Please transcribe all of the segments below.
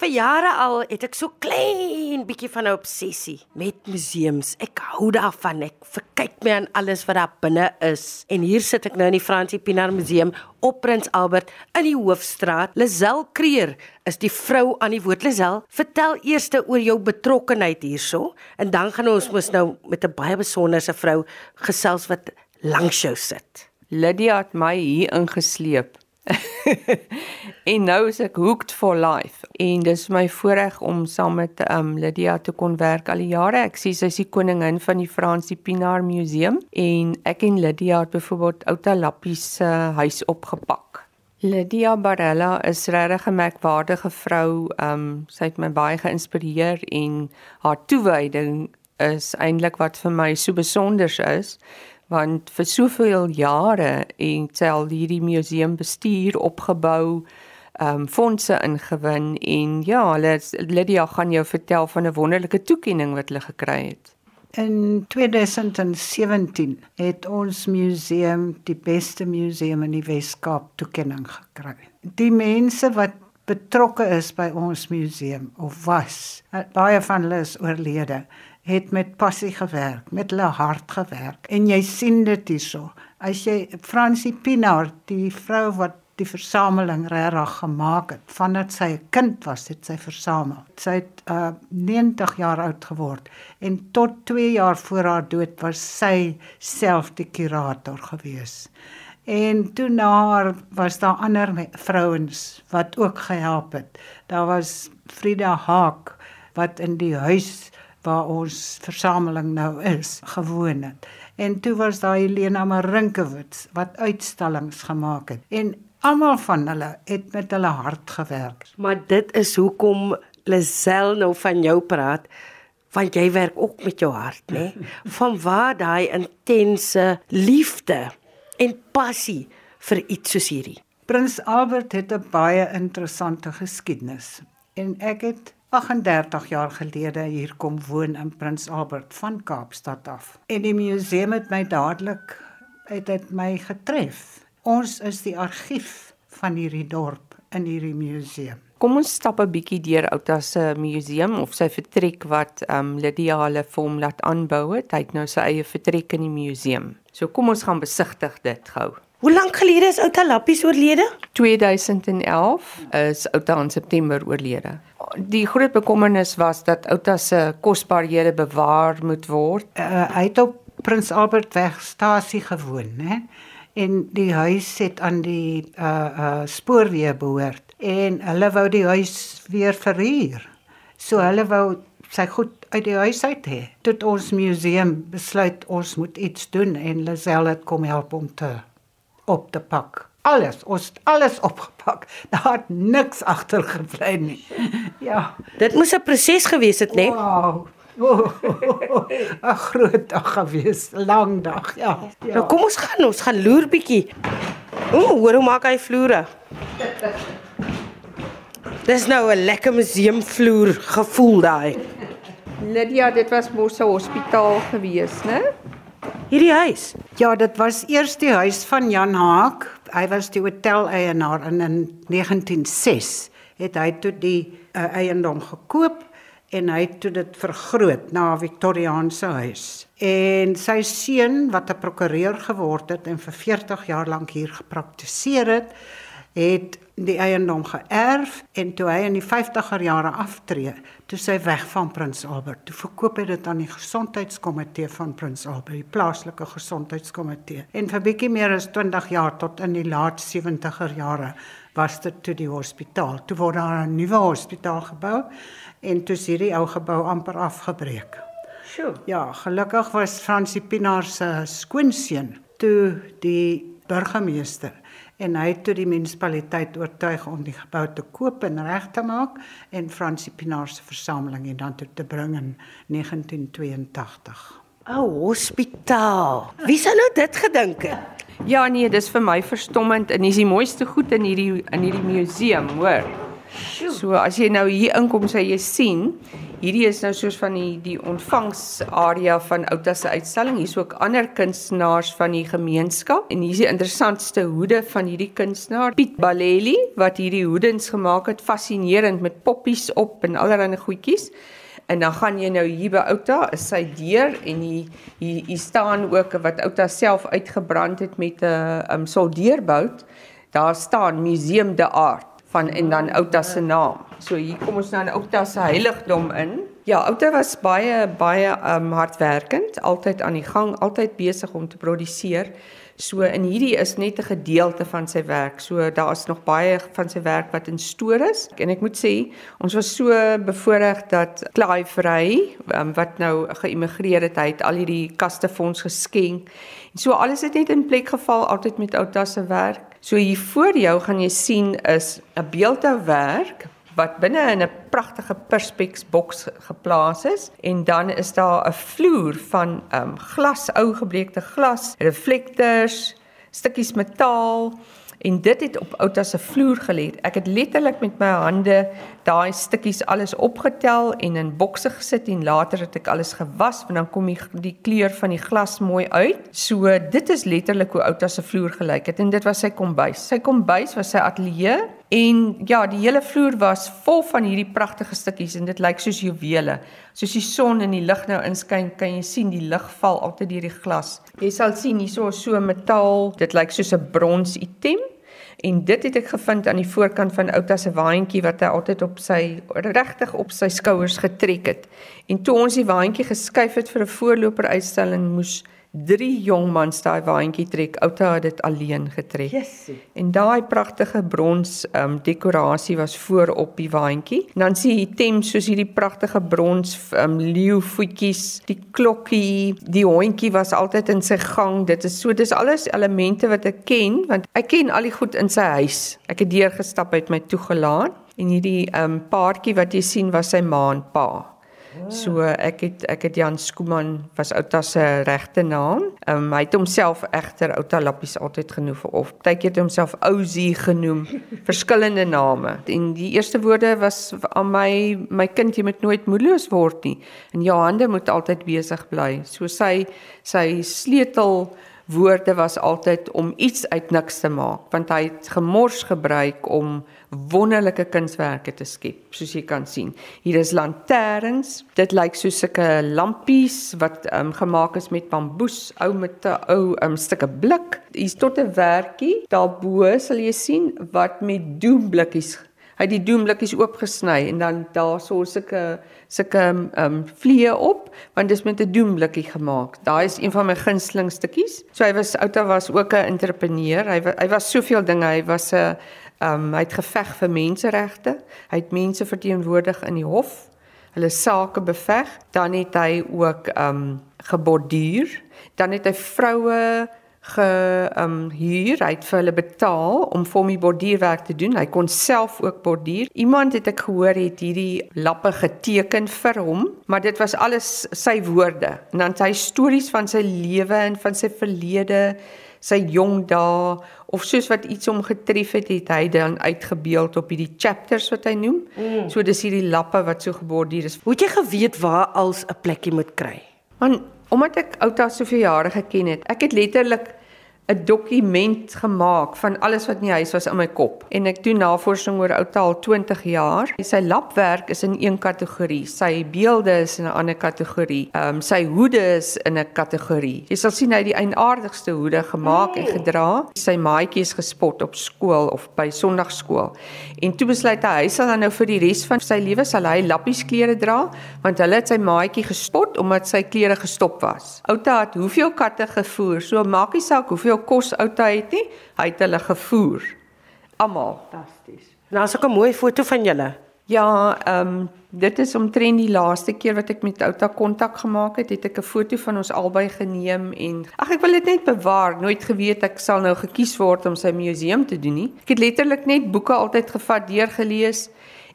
Vir jare al het ek so klein bietjie van 'n obsessie met museums. Ek hou daarvan. Ek verkyk my aan alles wat daar binne is. En hier sit ek nou in die Fransie Pinaar Museum op Prins Albert in die Hoofstraat. Lisel Kreer is die vrou aan die woord. Lisel, vertel eers oor jou betrokkeheid hierso en dan gaan ons mos nou met 'n baie besonderse vrou gesels wat langs jou sit. Lydia het my hier ingesleep en nou is ek hooked for life en dis my voorreg om saam met um Lydia te kon werk al die jare. Ek sê sy is die koningin van die Fransie Pinaar Museum en ek en Lydia het byvoorbeeld Outa Lappie se uh, huis opgepak. Lydia Barella is regtig 'n merkwaardige vrou. Um sy het my baie geïnspireer en haar toewyding is eintlik wat vir my so besonder is want vir soveel jare het al hierdie museum bestuur opgebou ehm um, fondse ingewin en ja hulle Lydia gaan jou vertel van 'n wonderlike toekenning wat hulle gekry het In 2017 het ons museum die beste museum in die Wes-Kaap toekenning gekry. Die mense wat betrokke is by ons museum of was, baie van hulle is oorlede het met passie gewerk, met hulle hart gewerk en jy sien dit hierso. As jy Fransie Pinaar, die vrou wat die versameling regtig gemaak het, vandat sy 'n kind was, het sy versamel. Sy het uh 90 jaar oud geword en tot 2 jaar voor haar dood was sy self die kurator gewees. En toe na haar was daar ander vrouens wat ook gehelp het. Daar was Frida Haak wat in die huis waar ons versameling nou is gewoon het. En toe was daar Helena Marinkewitz wat uitstallings gemaak het. En almal van hulle het met hulle hart gewerk. Maar dit is hoekom Lisel nou van jou praat want jy werk ook met jou hart, né? Van waar daai intense liefde en passie vir iets soos hierdie. Prins Albert het 'n baie interessante geskiedenis en ek het 38 jaar gelede hier kom woon in Prins Albert van Kaapstad af. En die museum het my dadelik het dit my getref. Ons is die argief van hierdie dorp in hierdie museum. Kom ons stap 'n bietjie deur Outa se museum of sy vertrek wat ehm um, Lydia hulle vir hom laat aanbou het. Hy het nou sy eie vertrek in die museum. So kom ons gaan besigtig dit gou. Hoe lank gelede is Outa Lappies oorlede? 2011 is Outa in September oorlede die groot bekommernis was dat Outa se kosbarehede bewaar moet word. Uh, hy het op Prins Albert wegstasie gewoon, né? En die huis het aan die uh uh spoorweë behoort en hulle wou die huis weer verhuur. So hulle wou sy goed uit die huis uit hê. Tot ons museum besluit ons moet iets doen en Lazelle het kom help om te op te pak alles, ons het alles opgepak. Daar het niks agtergebly nie. Ja, dit moes 'n proses gewees het, né? Wow. 'n Groot dag gewees, lang dag, ja. ja. Nou kom ons gaan, ons gaan loer bietjie. Ooh, hoor hoe maak hy vloere? Dis nou 'n lekker museumvloer gevoel daai. Lydia, dit was mos 'n hospitaal gewees, né? Hierdie huis. Ja, dit was eers die huis van Jan Haak hy was die hotel eienaar en in 1906 het hy toe die uh, eiendom gekoop en hy het toe dit vergroot na 'n Victoriaanse huis. En sy seun wat 'n prokureur geword het en vir 40 jaar lank hier gepraktiseer het, het die eiendom geërf en toe hy in die 50er jare aftree, toe sy weg van Prins Albert. Toe verkoop hy dit aan die gesondheidskomitee van Prins Albert, die plaaslike gesondheidskomitee. En vir bietjie meer as 20 jaar tot in die laat 70er jare was dit toe die hospitaal. Toe word daar 'n nuwe hospitaal gebou en toe is hierdie ou gebou amper afgebreek. Sjoe. Ja, gelukkig was Fransie Pinaar se skoonseun toe die burgemeester en hy het toe die munisipaliteit oortuig om die gebou te koop en reg te maak en Fransie Pinaar se versameling en dan te bring in 1982. O, oh, hospitaal. Wie sou nou dit gedink het? Ja nee, dis vir my verstommend en dis die mooiste goed in hierdie in hierdie museum, hoor. So as jy nou hier inkom, sal jy sien Hierdie is nou soos van die die ontvangsarea van Outa se uitstalling. Hier's ook ander kunstenaars van die gemeenskap en hier is die interessantste hoede van hierdie kunstenaar, Piet Baleli, wat hierdie hoedens gemaak het, fascinerend met poppies op en allerlei goedjies. En dan gaan jy nou hier by Outa, is sy deur en hier hier, hier staan ook wat Outa self uitgebrand het met 'n um, soldeerbout. Daar staan Museum de Art van en dan Outa se naam. So hier kom ons nou in Outa se heiligdom in. Ja, Outa was baie baie um hardwerkend, altyd aan die gang, altyd besig om te produseer. So in hierdie is net 'n gedeelte van sy werk. So daar is nog baie van sy werk wat in stoor is. En ek moet sê, ons was so bevoordeel dat Clive Ray, um, wat nou geïmigreer het, hy het al hierdie kaste vir ons geskenk. En so alles het net in plek geval altyd met Outa se werk. So hier voor jou gaan jy sien is 'n beeldhou werk wat binne in 'n pragtige perspex boks geplaas is en dan is daar 'n vloer van um glas, ou gebleekte glas, reflektors, stukkies metaal en dit het op Outa se vloer gelê. Ek het letterlik met my hande daai stukkies alles opgetel en in bokse gesit en later het ek alles gewas want dan kom die, die kleur van die glas mooi uit. So dit is letterlik hoe Outa se vloer gelyk het en dit was sy kombuis. Sy kombuis was sy ateljee en ja, die hele vloer was vol van hierdie pragtige stukkies en dit lyk soos juwele. Soos die son in die lig nou inskyn, kan jy sien die lig val altyd deur die glas. Jy sal sien hierso so metaal, dit lyk soos 'n brons item En dit het ek gevind aan die voorkant van Outa se waantjie wat hy altyd op sy regtig op sy skouers getrek het. En toe ons die waantjie geskuif het vir 'n voorloper uitstalling moes drie jong mans daai waandjie trek. Outa het dit alleen getrek. Jessie. En daai pragtige brons um, dekorasie was voor op die waandjie. Dan sien jy tem soos hierdie pragtige brons um, leeuvoetjies, die klokkie, die hondjie was altyd in sy gang. Dit is so dis alles elemente wat ek ken want ek ken al die goed in sy huis. Ek het deur gestap uit my toegelaat en hierdie um, paartjie wat jy sien was sy ma en pa. So ek het ek het Jan Skooman was Outa se regte naam. Um, hy het homself egter Outa Lappies altyd genoem of partykeer het homself Ousie genoem. Verskillende name. En die eerste woorde was aan my my kind jy moet nooit moedeloos word nie. En jou hande moet altyd besig bly. So sy sy sleutel woorde was altyd om iets uit niks te maak want hy het gemors gebruik om wonderlike kunswerke te skep soos jy kan sien. Hier is lanterns dit lyk soos sulke lampies wat um, gemaak is met bamboes ou met 'n ou um, stukke blik. Hier's tot 'n werkie daarbo sal jy sien wat met doemblikkies hy het die doemblikkies oopgesny en dan daar so sulke sulke ehm um, vliee op want dis met 'n doemblikkie gemaak. Daai is een van my gunsteling stukkies. So hy was outa was ook 'n entrepreneur. Hy hy was soveel dinge. Hy was 'n ehm um, hy het geveg vir menseregte. Hy het mense verteenwoordig in die hof. Hulle sake beveg. Dan het hy ook ehm um, geborduur. Dan het hy vroue ge um huur, hy het vir hulle betaal om vir hom die borduurwerk te doen. Hy kon self ook borduur. Iemand het ek gehoor het hierdie lappe geteken vir hom, maar dit was alles sy woorde. En dan sy stories van sy lewe en van sy verlede, sy jong dae of soos wat iets hom getref het, het hy dan uitgebeeld op hierdie chapters wat hy noem. Mm. So dis hierdie lappe wat so geborduur is. Hoe het jy geweet waar als 'n plekkie moet kry? Want omdat ek Outa soveel jare geken het, ek het letterlik 'n dokument gemaak van alles wat in die huis was in my kop en ek doen navorsing oor Outa al 20 jaar. Sy lapwerk is in een kategorie, sy beelde is in 'n ander kategorie. Ehm um, sy hoede is in 'n kategorie. Jy sal sien hy het die eienaardigste hoede gemaak en gedra. Sy maatjies gespot op skool of by Sondagskool. En toe besluit hy hy sal dan nou vir die res van sy lewe sal hy lappies klere dra want hulle het sy maatjie gespot omdat sy klere gestop was. Outa het hoeveel katte gevoer? So maak nie saak hoeveel kos het nie, hy het hulle gevoer. Almal. Fantasties. Nou as ek 'n mooi foto van julle. Ja, ehm um, dit is omtrent die laaste keer wat ek met outa kontak gemaak het, het ek 'n foto van ons albei geneem en ag ek wil dit net bewaar, nooit geweet ek sal nou gekies word om sy museum te doen nie. Ek het letterlik net boeke altyd gevat, deurgelees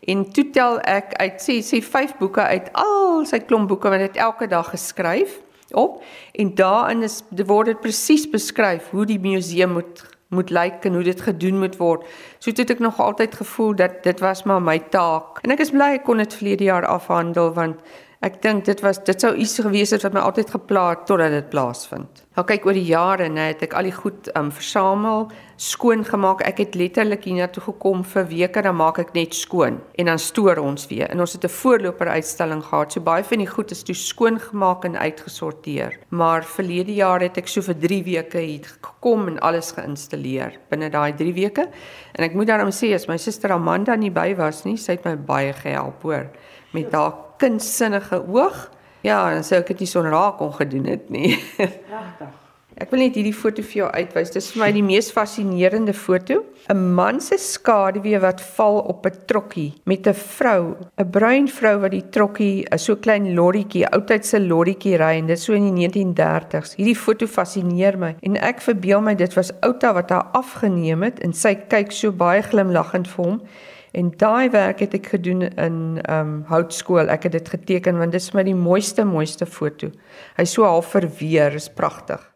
en toe tel ek uit sê sê 5 boeke uit al sy klomp boeke wat hy elke dag geskryf op en daarin is word dit presies beskryf hoe die museum moet moet lyk en hoe dit gedoen moet word. So het ek nog altyd gevoel dat dit was maar my taak. En ek is bly ek kon dit verlede jaar afhandel want Ek dink dit was dit sou iets gewees het wat my altyd gepla het totdat dit plaasvind. Nou kyk oor die jare net het ek al die goed um versamel, skoon gemaak. Ek het letterlik hiernatoe gekom vir weke dan maak ek net skoon en dan stoor ons weer. En ons het 'n voorloper uitstalling gehad. So baie van die goed is toe skoon gemaak en uitgesorteer. Maar verlede jaar het ek so vir 3 weke hier gekom en alles geïnstalleer binne daai 3 weke. En ek moet daarom sê as my suster Amanda nie by was nie, sy het my baie gehelp hoor met haar kindsinnige oog. Ja, dan sou ek dit nie so raak kon gedoen het nie. Pragtig. Ek wil net hierdie foto vir jou uitwys. Dit is vir my die mees fascinerende foto. 'n Man se skaduwee wat val op 'n trokkie met 'n vrou, 'n bruin vrou wat die trokkie, 'n so klein lorrietjie, oudtydse lorrietjie ry en dit so in die 1930s. Hierdie foto fascineer my en ek verbeel my dit was Outa wat haar afgeneem het en sy kyk so baie glimlaggend vir hom. En daai werk het ek gedoen in ehm um, houtskool. Ek het dit geteken want dit is my die mooiste mooiste foto. Hy so half verweer, is pragtig.